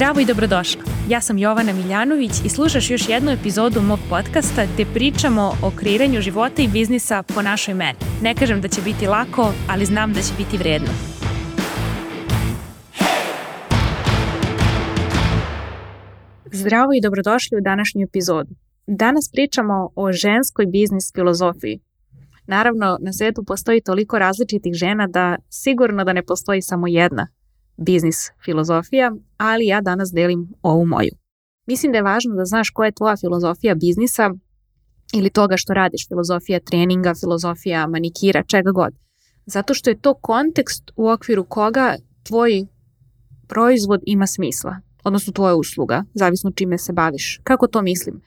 Zdravo i dobrodošla. Ja sam Jovana Miljanović i slušaš još jednu epizodu mog podcasta gde pričamo o kreiranju života i biznisa po našoj meni. Ne kažem da će biti lako, ali znam da će biti vredno. Zdravo i dobrodošli u današnju epizodu. Danas pričamo o ženskoj biznis filozofiji. Naravno, na svetu postoji toliko različitih žena da sigurno da ne postoji samo jedna biznis filozofija, ali ja danas delim ovu moju. Mislim da je važno da znaš koja je tvoja filozofija biznisa ili toga što radiš, filozofija treninga, filozofija manikira, čega god. Zato što je to kontekst u okviru koga tvoj proizvod ima smisla, odnosno tvoja usluga, zavisno čime se baviš. Kako to mislim?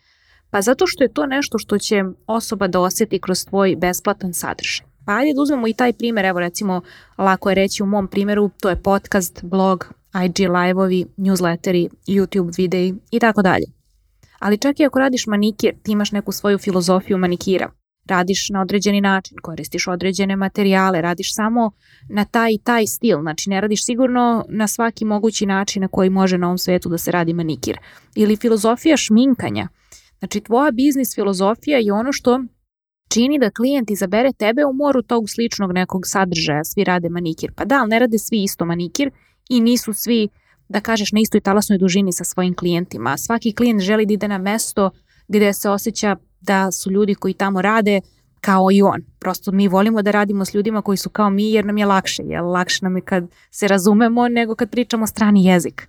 Pa zato što je to nešto što će osoba da osjeti kroz tvoj besplatan sadržaj. Pa ajde da uzmemo i taj primer, evo recimo, lako je reći u mom primeru, to je podcast, blog, IG live-ovi, newsletteri, YouTube videi i tako dalje. Ali čak i ako radiš manikir, ti imaš neku svoju filozofiju manikira. Radiš na određeni način, koristiš određene materijale, radiš samo na taj i taj stil, znači ne radiš sigurno na svaki mogući način na koji može na ovom svetu da se radi manikir. Ili filozofija šminkanja. Znači tvoja biznis filozofija je ono što čini da klijent izabere tebe u moru tog sličnog nekog sadržaja, svi rade manikir. Pa da, ali ne rade svi isto manikir i nisu svi, da kažeš, na istoj talasnoj dužini sa svojim klijentima. Svaki klijent želi da ide na mesto gde se osjeća da su ljudi koji tamo rade kao i on. Prosto mi volimo da radimo s ljudima koji su kao mi jer nam je lakše. Jer lakše nam je kad se razumemo nego kad pričamo strani jezik.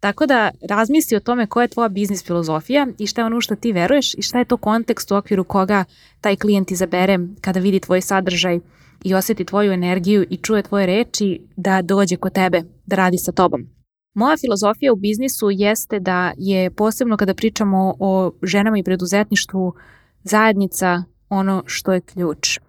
Tako da razmisli o tome koja je tvoja biznis filozofija i šta je ono što ti veruješ i šta je to kontekst u okviru koga taj klijent izabere kada vidi tvoj sadržaj i osjeti tvoju energiju i čuje tvoje reči da dođe kod tebe da radi sa tobom. Moja filozofija u biznisu jeste da je posebno kada pričamo o ženama i preduzetništvu zajednica ono što je ključ. E,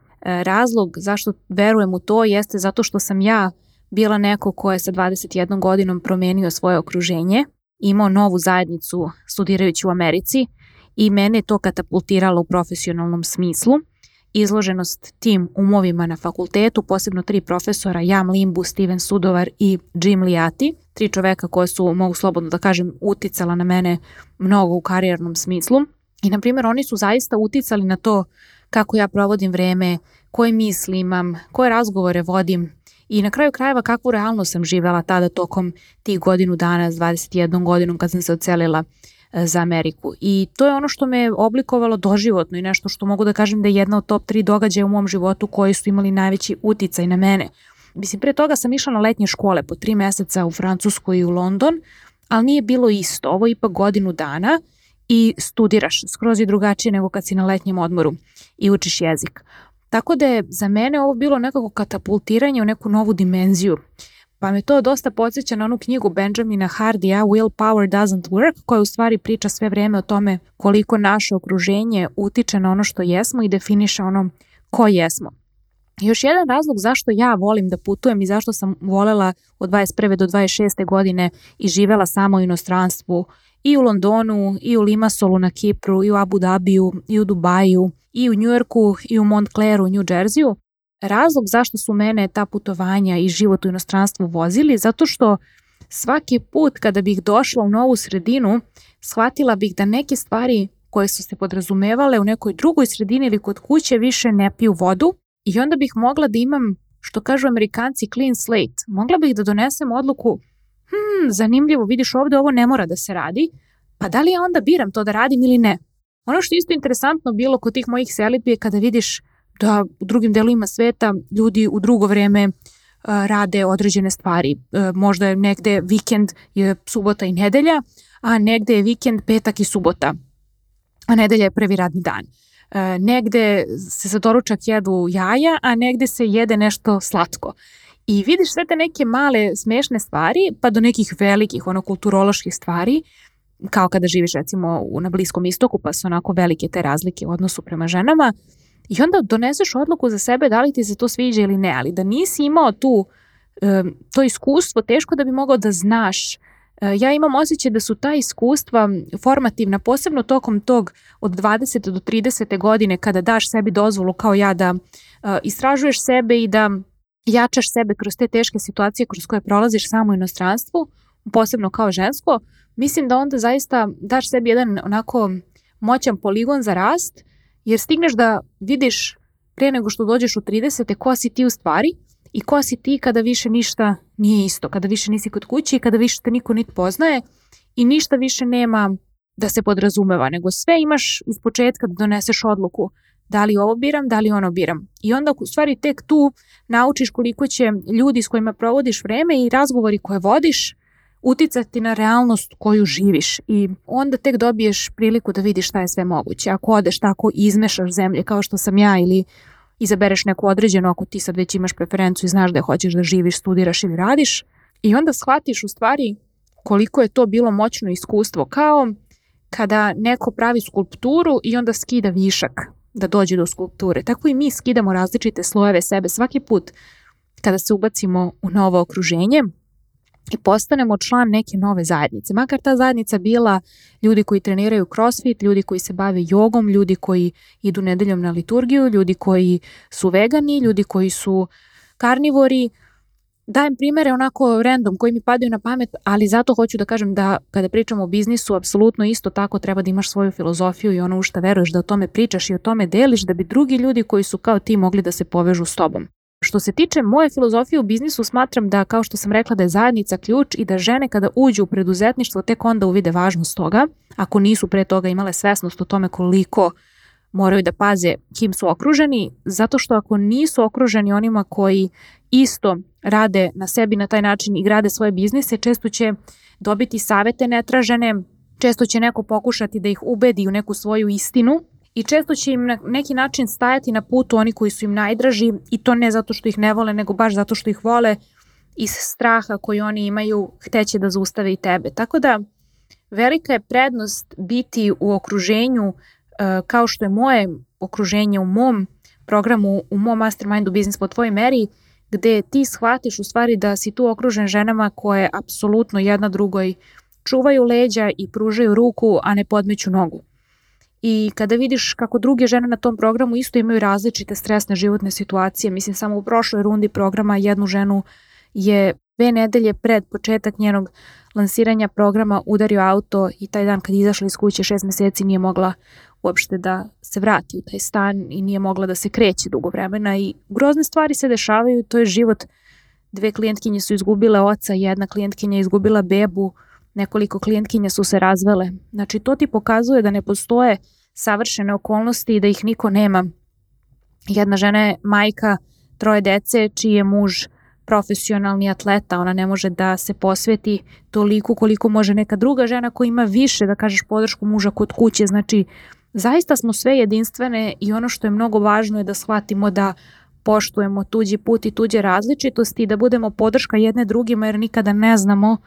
razlog zašto verujem u to jeste zato što sam ja bila neko ko je sa 21 godinom promenio svoje okruženje, imao novu zajednicu studirajući u Americi i mene je to katapultiralo u profesionalnom smislu. Izloženost tim umovima na fakultetu, posebno tri profesora, Jam Limbu, Steven Sudovar i Jim Liati, tri čoveka koje su, mogu slobodno da kažem, uticala na mene mnogo u karijernom smislu. I, na primjer, oni su zaista uticali na to kako ja provodim vreme, koje misli imam, koje razgovore vodim, I na kraju krajeva kakvu realnost sam živela tada tokom tih godinu dana s 21 godinom kad sam se ocelila e, za Ameriku. I to je ono što me oblikovalo doživotno i nešto što mogu da kažem da je jedna od top 3 događaja u mom životu koji su imali najveći uticaj na mene. Mislim, pre toga sam išla na letnje škole po tri meseca u Francusku i u London, ali nije bilo isto. Ovo je ipak godinu dana i studiraš skroz i drugačije nego kad si na letnjem odmoru i učiš jezik. Tako da je za mene ovo bilo nekako katapultiranje u neku novu dimenziju. Pa me to dosta podsjeća na onu knjigu Benjamina Hardija Willpower Doesn't Work, koja u stvari priča sve vreme o tome koliko naše okruženje utiče na ono što jesmo i definiše ono ko jesmo. Još jedan razlog zašto ja volim da putujem i zašto sam volela od 21. do 26. godine i živela samo u inostranstvu i u Londonu, i u Limassolu na Kipru, i u Abu Dhabiju, i u Dubaju, i u Njujorku, i u Montclairu, New Jerseyu. Razlog zašto su mene ta putovanja i život u inostranstvu vozili, zato što svaki put kada bih došla u novu sredinu, shvatila bih da neke stvari koje su se podrazumevale u nekoj drugoj sredini ili kod kuće više ne piju vodu i onda bih mogla da imam, što kažu amerikanci, clean slate. Mogla bih da donesem odluku hmm, zanimljivo, vidiš ovde ovo ne mora da se radi, pa da li ja onda biram to da radim ili ne? Ono što je isto interesantno bilo kod tih mojih selitbi je kada vidiš da u drugim delovima sveta ljudi u drugo vreme uh, rade određene stvari. Uh, možda je negde vikend je subota i nedelja, a negde je vikend petak i subota, a nedelja je prvi radni dan. Uh, negde se za doručak jedu jaja, a negde se jede nešto slatko. I vidiš sve te neke male smešne stvari, pa do nekih velikih, ono, kulturoloških stvari, kao kada živiš recimo na Bliskom istoku, pa su onako velike te razlike u odnosu prema ženama, i onda doneseš odluku za sebe da li ti se to sviđa ili ne, ali da nisi imao tu to iskustvo, teško da bi mogao da znaš e, ja imam osjećaj da su ta iskustva formativna, posebno tokom tog od 20. do 30. godine kada daš sebi dozvolu kao ja da e, istražuješ sebe i da jačaš sebe kroz te teške situacije kroz koje prolaziš samo u inostranstvu, posebno kao žensko, mislim da onda zaista daš sebi jedan onako moćan poligon za rast, jer stigneš da vidiš pre nego što dođeš u 30. ko si ti u stvari i ko si ti kada više ništa nije isto, kada više nisi kod kuće i kada više te niko nit poznaje i ništa više nema da se podrazumeva, nego sve imaš iz početka da doneseš odluku da li ovo biram, da li ono biram. I onda u stvari tek tu naučiš koliko će ljudi s kojima provodiš vreme i razgovori koje vodiš uticati na realnost koju živiš i onda tek dobiješ priliku da vidiš šta je sve moguće. Ako odeš tako izmešaš zemlje kao što sam ja ili izabereš neku određenu ako ti sad već imaš preferenciju i znaš da hoćeš da živiš, studiraš ili radiš i onda shvatiš u stvari koliko je to bilo moćno iskustvo kao kada neko pravi skulpturu i onda skida višak da dođe do skulpture. Tako i mi skidamo različite slojeve sebe svaki put kada se ubacimo u novo okruženje i postanemo član neke nove zajednice. Makar ta zajednica bila ljudi koji treniraju crossfit, ljudi koji se bave jogom, ljudi koji idu nedeljom na liturgiju, ljudi koji su vegani, ljudi koji su karnivori, dajem primere onako random koji mi padaju na pamet, ali zato hoću da kažem da kada pričamo o biznisu, apsolutno isto tako treba da imaš svoju filozofiju i ono u šta veruješ da o tome pričaš i o tome deliš da bi drugi ljudi koji su kao ti mogli da se povežu s tobom. Što se tiče moje filozofije u biznisu, smatram da, kao što sam rekla, da je zajednica ključ i da žene kada uđu u preduzetništvo tek onda uvide važnost toga, ako nisu pre toga imale svesnost o tome koliko moraju da paze kim su okruženi, zato što ako nisu okruženi onima koji isto rade na sebi na taj način i grade svoje biznise, često će dobiti savete netražene, često će neko pokušati da ih ubedi u neku svoju istinu i često će im na neki način stajati na putu oni koji su im najdraži i to ne zato što ih ne vole, nego baš zato što ih vole iz straha koji oni imaju hteće da zaustave i tebe. Tako da velika je prednost biti u okruženju e, kao što je moje okruženje u mom programu, u mom mastermindu biznis po tvojoj meri, gde ti shvatiš u stvari da si tu okružen ženama koje apsolutno jedna drugoj čuvaju leđa i pružaju ruku, a ne podmeću nogu. I kada vidiš kako druge žene na tom programu isto imaju različite stresne životne situacije, mislim samo u prošloj rundi programa jednu ženu je dve nedelje pred početak njenog lansiranja programa udario auto i taj dan kad izašla iz kuće šest meseci nije mogla uopšte da se vrati u taj stan i nije mogla da se kreće dugo vremena i grozne stvari se dešavaju, to je život. Dve klijentkinje su izgubile oca, jedna klijentkinja je izgubila bebu, nekoliko klijentkinja su se razvele. Znači to ti pokazuje da ne postoje savršene okolnosti i da ih niko nema. Jedna žena je majka troje dece čiji je muž profesionalni atleta, ona ne može da se posveti toliko koliko može neka druga žena koja ima više, da kažeš, podršku muža kod kuće, znači zaista smo sve jedinstvene i ono što je mnogo važno je da shvatimo da poštujemo tuđi put i tuđe različitosti i da budemo podrška jedne drugima jer nikada ne znamo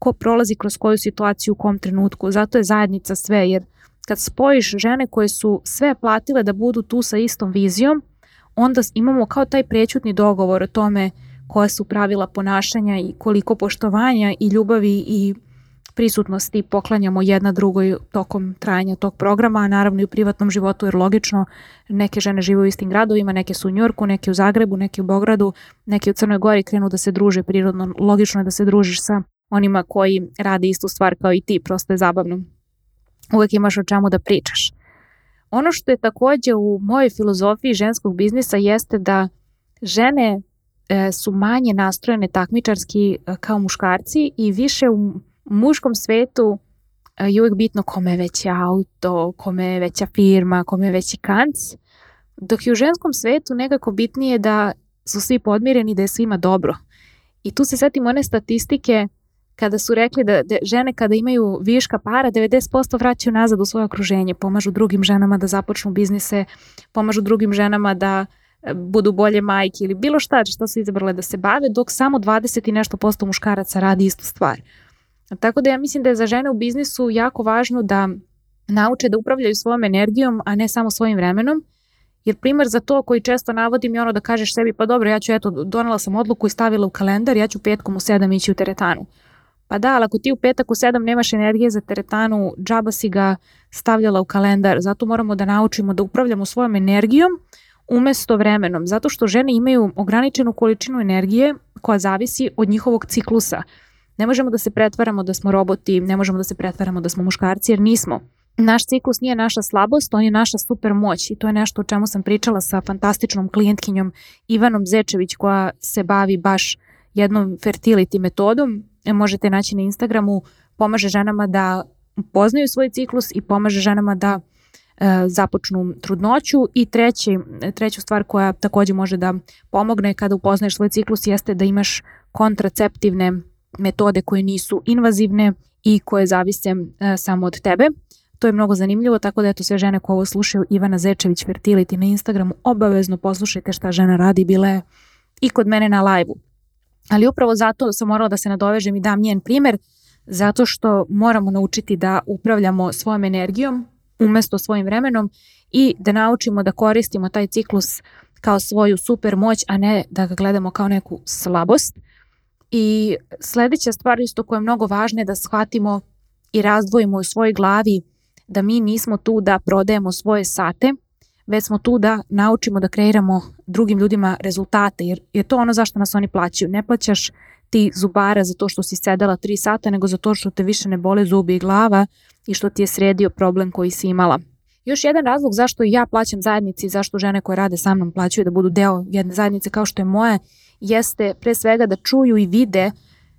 ko prolazi kroz koju situaciju u kom trenutku. Zato je zajednica sve jer kad spojiš žene koje su sve platile da budu tu sa istom vizijom, onda imamo kao taj prećutni dogovor o tome koja su pravila ponašanja i koliko poštovanja i ljubavi i prisutnosti poklanjamo jedna drugoj tokom trajanja tog programa, a naravno i u privatnom životu jer logično neke žene žive u istim gradovima, neke su u Njorku, neke u Zagrebu, neke u Beogradu, neke u Crnoj Gori krenu da se druže prirodno, logično je da se družiš sa onima koji rade istu stvar kao i ti, prosto je zabavno. Uvek imaš o čemu da pričaš. Ono što je takođe u mojoj filozofiji ženskog biznisa jeste da žene e, su manje nastrojene takmičarski e, kao muškarci i više u muškom svetu e, je uvek bitno kome je veći auto, kome je veća firma, kome je veći kanc, dok je u ženskom svetu nekako bitnije da su svi podmireni, da je svima dobro. I tu se setim one statistike kada su rekli da, da žene kada imaju viška para 90% vraćaju nazad u svoje okruženje, pomažu drugim ženama da započnu biznise, pomažu drugim ženama da e, budu bolje majke ili bilo šta što su izabrale da se bave, dok samo 20 i nešto posto muškaraca radi istu stvar. Tako da ja mislim da je za žene u biznisu jako važno da nauče da upravljaju svojom energijom, a ne samo svojim vremenom, jer primer za to koji često navodim je ono da kažeš sebi pa dobro ja ću eto donela sam odluku i stavila u kalendar, ja ću petkom u sedam ići u teretanu. Pa da, ali ako ti u petak u sedam nemaš energije za teretanu, džaba si ga stavljala u kalendar. Zato moramo da naučimo da upravljamo svojom energijom umesto vremenom. Zato što žene imaju ograničenu količinu energije koja zavisi od njihovog ciklusa. Ne možemo da se pretvaramo da smo roboti, ne možemo da se pretvaramo da smo muškarci jer nismo. Naš ciklus nije naša slabost, on je naša super moć i to je nešto o čemu sam pričala sa fantastičnom klijentkinjom Ivanom Zečević koja se bavi baš jednom fertility metodom. Možete naći na Instagramu, pomaže ženama da poznaju svoj ciklus i pomaže ženama da e, započnu trudnoću i treći, treću stvar koja takođe može da pomogne kada upoznaješ svoj ciklus jeste da imaš kontraceptivne metode koje nisu invazivne i koje zavise e, samo od tebe. To je mnogo zanimljivo, tako da eto sve žene koje ovo slušaju, Ivana Zečević Fertility na Instagramu, obavezno poslušajte šta žena radi, bila je i kod mene na live-u. Ali upravo zato sam morala da se nadovežem i dam njen primer, zato što moramo naučiti da upravljamo svojom energijom umesto svojim vremenom i da naučimo da koristimo taj ciklus kao svoju super moć, a ne da ga gledamo kao neku slabost. I sledeća stvar isto koja je mnogo važna je da shvatimo i razdvojimo u svojoj glavi da mi nismo tu da prodajemo svoje sate, već smo tu da naučimo da kreiramo drugim ljudima rezultate, jer je to ono zašto nas oni plaćaju. Ne plaćaš ti zubara zato što si sedela tri sata, nego zato što te više ne bole zubi i glava i što ti je sredio problem koji si imala. Još jedan razlog zašto ja plaćam zajednici, zašto žene koje rade sa mnom plaćaju da budu deo jedne zajednice kao što je moja, jeste pre svega da čuju i vide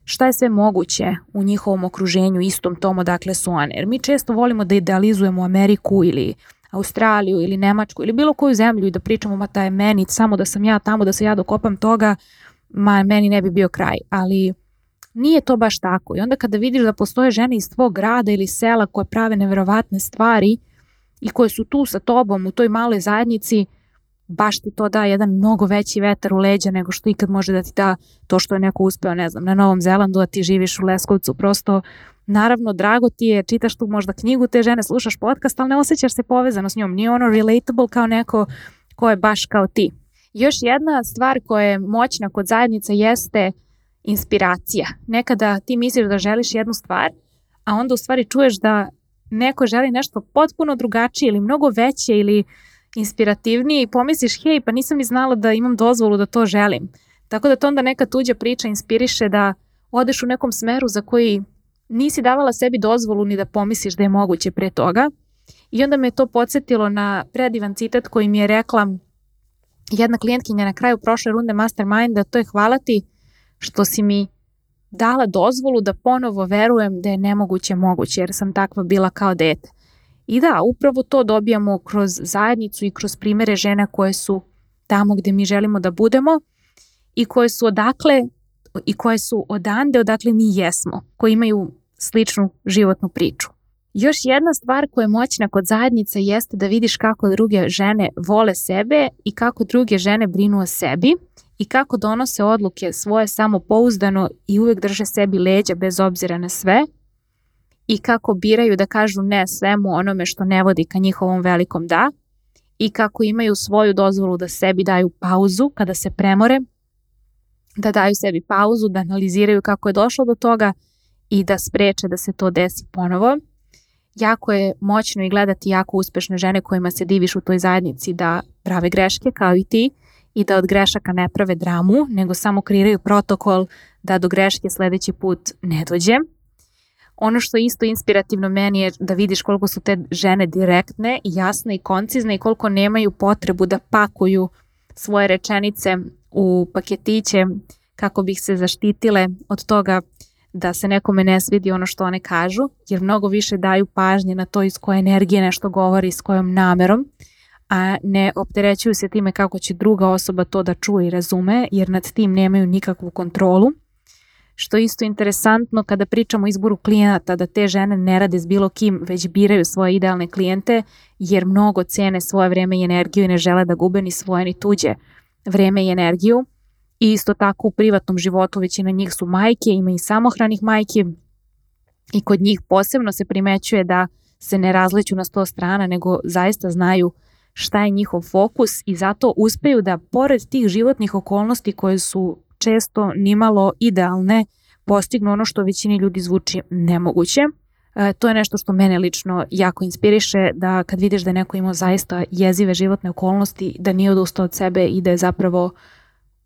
šta je sve moguće u njihovom okruženju, istom tom odakle su one. Jer mi često volimo da idealizujemo Ameriku ili Australiju ili Nemačku ili bilo koju zemlju i da pričamo ma ta je meni, samo da sam ja tamo, da se ja dokopam toga, ma meni ne bi bio kraj. Ali nije to baš tako. I onda kada vidiš da postoje žene iz tvog grada ili sela koje prave neverovatne stvari i koje su tu sa tobom u toj maloj zajednici, baš ti to da jedan mnogo veći vetar u leđa nego što ikad može da ti da to što je neko uspeo, ne znam, na Novom Zelandu, a ti živiš u Leskovcu, prosto naravno drago ti je, čitaš tu možda knjigu te žene, slušaš podcast, ali ne osjećaš se povezano s njom, nije ono relatable kao neko ko je baš kao ti. Još jedna stvar koja je moćna kod zajednica jeste inspiracija. Nekada ti misliš da želiš jednu stvar, a onda u stvari čuješ da neko želi nešto potpuno drugačije ili mnogo veće ili inspirativnije i pomisliš, hej, pa nisam ni znala da imam dozvolu da to želim. Tako da to onda neka tuđa priča inspiriše da odeš u nekom smeru za koji nisi davala sebi dozvolu ni da pomisliš da je moguće pre toga. I onda me to podsjetilo na predivan citat koji mi je rekla jedna klijentkinja na kraju prošle runde Masterminda, to je hvala ti što si mi dala dozvolu da ponovo verujem da je nemoguće moguće, jer sam takva bila kao dete. I da, upravo to dobijamo kroz zajednicu i kroz primere žena koje su tamo gde mi želimo da budemo i koje su odakle i koje su odande odakle mi jesmo, koji imaju sličnu životnu priču. Još jedna stvar koja je moćna kod zajednice jeste da vidiš kako druge žene vole sebe i kako druge žene brinu o sebi i kako donose odluke svoje samopouzdano i uvek drže sebi leđa bez obzira na sve i kako biraju da kažu ne svemu onome što ne vodi ka njihovom velikom da i kako imaju svoju dozvolu da sebi daju pauzu kada se premore, da daju sebi pauzu, da analiziraju kako je došlo do toga i da spreče da se to desi ponovo. Jako je moćno i gledati jako uspešne žene kojima se diviš u toj zajednici da prave greške kao i ti i da od grešaka ne prave dramu, nego samo kreiraju protokol da do greške sledeći put ne dođe. Ono što je isto inspirativno meni je da vidiš koliko su te žene direktne, jasne i koncizne i koliko nemaju potrebu da pakuju svoje rečenice u paketiće kako bih se zaštitile od toga da se nekome ne svidi ono što one kažu, jer mnogo više daju pažnje na to iz koje energije nešto govori, s kojom namerom, a ne opterećuju se time kako će druga osoba to da čuje i razume, jer nad tim nemaju nikakvu kontrolu. Što je isto interesantno kada pričamo o izboru klijenata, da te žene ne rade s bilo kim, već biraju svoje idealne klijente, jer mnogo cene svoje vreme i energiju i ne žele da gube ni svoje ni tuđe vreme i energiju. I isto tako u privatnom životu većina njih su majke, ima i samohranih majki i kod njih posebno se primećuje da se ne razleću na sto strana, nego zaista znaju šta je njihov fokus i zato uspeju da pored tih životnih okolnosti koje su često nimalo idealne, postignu ono što većini ljudi zvuči nemoguće. E, to je nešto što mene lično jako inspiriše, da kad vidiš da je neko imao zaista jezive životne okolnosti, da nije odustao od sebe i da je zapravo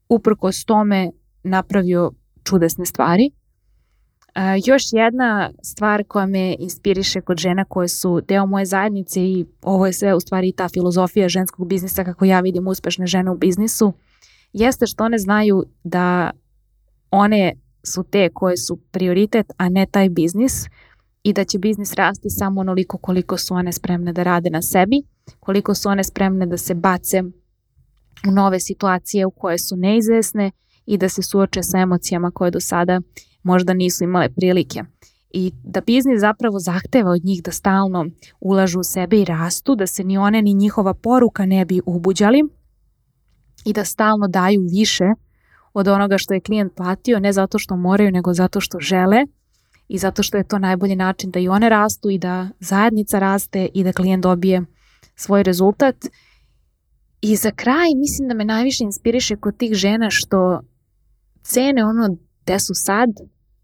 uprkos tome napravio čudesne stvari. još jedna stvar koja me inspiriše kod žena koje su deo moje zajednice i ovo je sve u stvari ta filozofija ženskog biznisa kako ja vidim uspešne žene u biznisu, jeste što one znaju da one su te koje su prioritet, a ne taj biznis i da će biznis rasti samo onoliko koliko su one spremne da rade na sebi, koliko su one spremne da se bace u nove situacije u koje su neizvesne i da se suoče sa emocijama koje do sada možda nisu imale prilike. I da biznis zapravo zahteva od njih da stalno ulažu u sebe i rastu, da se ni one ni njihova poruka ne bi ubuđali i da stalno daju više od onoga što je klijent platio, ne zato što moraju, nego zato što žele i zato što je to najbolji način da i one rastu i da zajednica raste i da klijent dobije svoj rezultat. I za kraj mislim da me najviše inspiriše kod tih žena što cene ono gde su sad,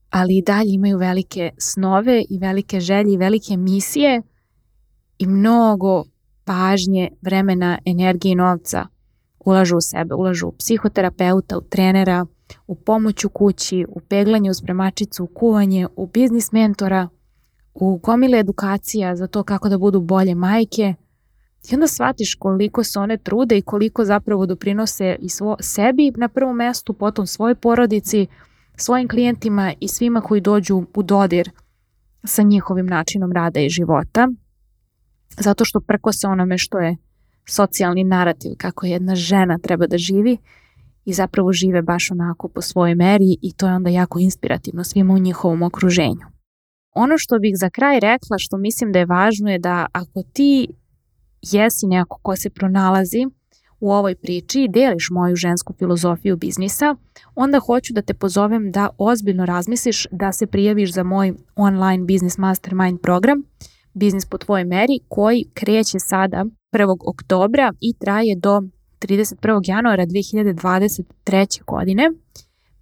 ali i dalje imaju velike snove i velike želje i velike misije i mnogo pažnje, vremena, energije i novca ulažu u sebe, ulažu u psihoterapeuta, u trenera, u pomoć u kući, u peglanje u spremačicu, u kuvanje, u biznis mentora, u gomile edukacija za to kako da budu bolje majke. I onda shvatiš koliko se one trude i koliko zapravo doprinose i svo, sebi na prvom mestu, potom svojoj porodici, svojim klijentima i svima koji dođu u dodir sa njihovim načinom rada i života, zato što prko se onome što je socijalni narativ kako jedna žena treba da živi i zapravo žive baš onako po svojoj meri i to je onda jako inspirativno svima u njihovom okruženju. Ono što bih za kraj rekla što mislim da je važno je da ako ti jesi neko ko se pronalazi u ovoj priči i deliš moju žensku filozofiju biznisa, onda hoću da te pozovem da ozbiljno razmisliš da se prijaviš za moj online business mastermind program Biznis po tvojoj meri koji kreće sada 1. oktobra i traje do 31. januara 2023. godine.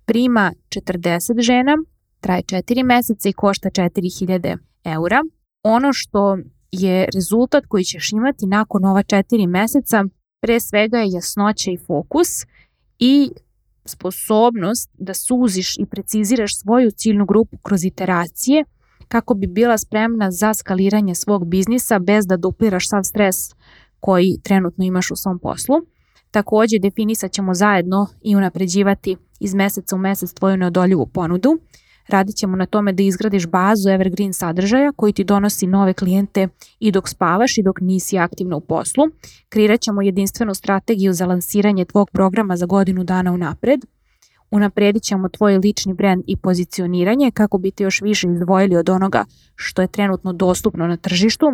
Prima 40 žena, traje 4 meseca i košta 4000 eura. Ono što je rezultat koji ćeš imati nakon ova 4 meseca pre svega je jasnoća i fokus i sposobnost da suziš i preciziraš svoju ciljnu grupu kroz iteracije kako bi bila spremna za skaliranje svog biznisa bez da dupliraš sav stres koji trenutno imaš u svom poslu. Takođe definisat ćemo zajedno i unapređivati iz meseca u mesec tvoju neodoljivu ponudu. Radit ćemo na tome da izgradiš bazu evergreen sadržaja koji ti donosi nove klijente i dok spavaš i dok nisi aktivno u poslu. Kreirat ćemo jedinstvenu strategiju za lansiranje tvog programa za godinu dana unapred. Unapredit ćemo tvoj lični brand i pozicioniranje kako bi te još više izdvojili od onoga što je trenutno dostupno na tržištu.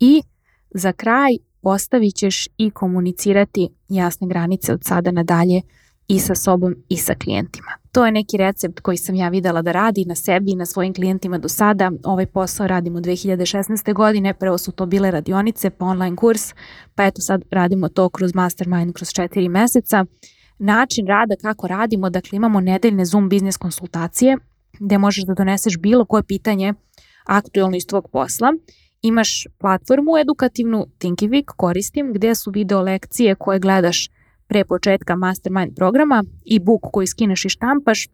I za kraj postavit ćeš i komunicirati jasne granice od sada nadalje i sa sobom i sa klijentima. To je neki recept koji sam ja videla da radi na sebi i na svojim klijentima do sada. Ovaj posao radimo 2016. godine, prvo su to bile radionice pa online kurs, pa eto sad radimo to kroz mastermind kroz 4 meseca. Način rada kako radimo, dakle imamo nedeljne Zoom biznis konsultacije gde možeš da doneseš bilo koje pitanje aktualno iz tvog posla imaš platformu edukativnu Thinkific, koristim, gde su video lekcije koje gledaš pre početka mastermind programa i book koji skineš i štampaš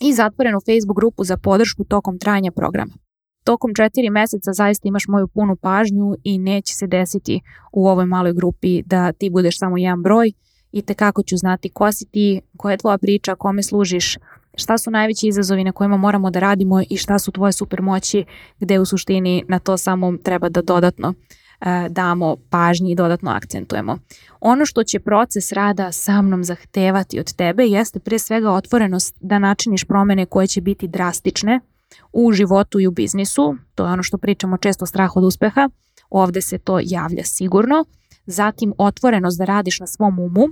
i zatvorenu Facebook grupu za podršku tokom trajanja programa. Tokom četiri meseca zaista imaš moju punu pažnju i neće se desiti u ovoj maloj grupi da ti budeš samo jedan broj i te kako ću znati ko si ti, koja je tvoja priča, kome služiš, šta su najveći izazovi na kojima moramo da radimo i šta su tvoje supermoći gde u suštini na to samo treba da dodatno e, damo pažnji i dodatno akcentujemo. Ono što će proces rada sa mnom zahtevati od tebe jeste pre svega otvorenost da načiniš promene koje će biti drastične u životu i u biznisu, to je ono što pričamo često strah od uspeha, ovde se to javlja sigurno, zatim otvorenost da radiš na svom umu,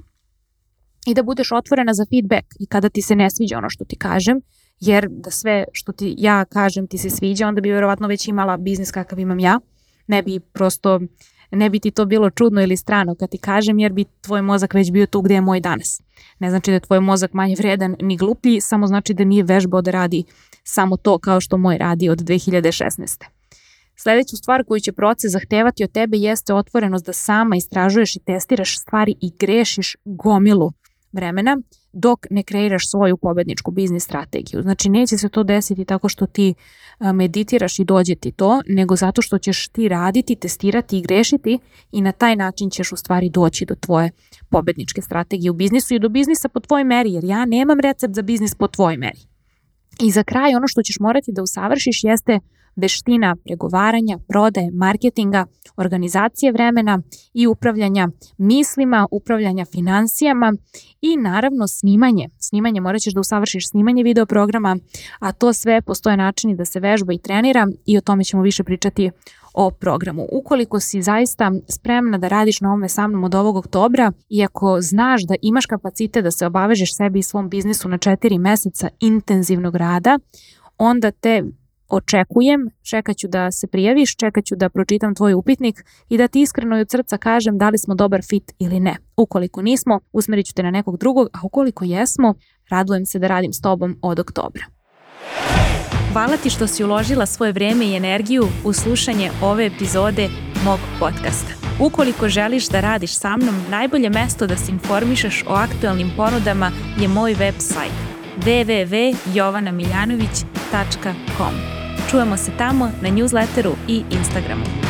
i da budeš otvorena za feedback i kada ti se ne sviđa ono što ti kažem, jer da sve što ti ja kažem ti se sviđa, onda bi verovatno već imala biznis kakav imam ja, ne bi prosto, ne bi ti to bilo čudno ili strano kad ti kažem, jer bi tvoj mozak već bio tu gde je moj danas. Ne znači da je tvoj mozak manje vredan ni gluplji, samo znači da nije vežbao da radi samo to kao što moj radi od 2016. Sledeću stvar koju će proces zahtevati od tebe jeste otvorenost da sama istražuješ i testiraš stvari i grešiš gomilu vremena dok ne kreiraš svoju pobedničku biznis strategiju. Znači neće se to desiti tako što ti meditiraš i dođe ti to, nego zato što ćeš ti raditi, testirati i grešiti i na taj način ćeš u stvari doći do tvoje pobedničke strategije u biznisu i do biznisa po tvojoj meri, jer ja nemam recept za biznis po tvojoj meri. I za kraj ono što ćeš morati da usavršiš jeste veština pregovaranja, prodaje, marketinga, organizacije vremena i upravljanja mislima, upravljanja financijama i naravno snimanje. Snimanje morat ćeš da usavršiš snimanje video programa, a to sve postoje načini da se vežba i trenira i o tome ćemo više pričati o programu. Ukoliko si zaista spremna da radiš na ovome sa mnom od ovog oktobra i ako znaš da imaš kapacite da se obavežeš sebi i svom biznisu na četiri meseca intenzivnog rada, onda te očekujem, čekat ću da se prijaviš, čekat ću da pročitam tvoj upitnik i da ti iskreno i od srca kažem da li smo dobar fit ili ne. Ukoliko nismo, usmerit ću te na nekog drugog, a ukoliko jesmo, radujem se da radim s tobom od oktobra. Hvala ti što si uložila svoje vreme i energiju u slušanje ove epizode mog podcasta. Ukoliko želiš da radiš sa mnom, najbolje mesto da se informišeš o aktualnim ponudama je moj website www.jovanamiljanović.com. Čujemo se tamo na newsletteru i Instagramu.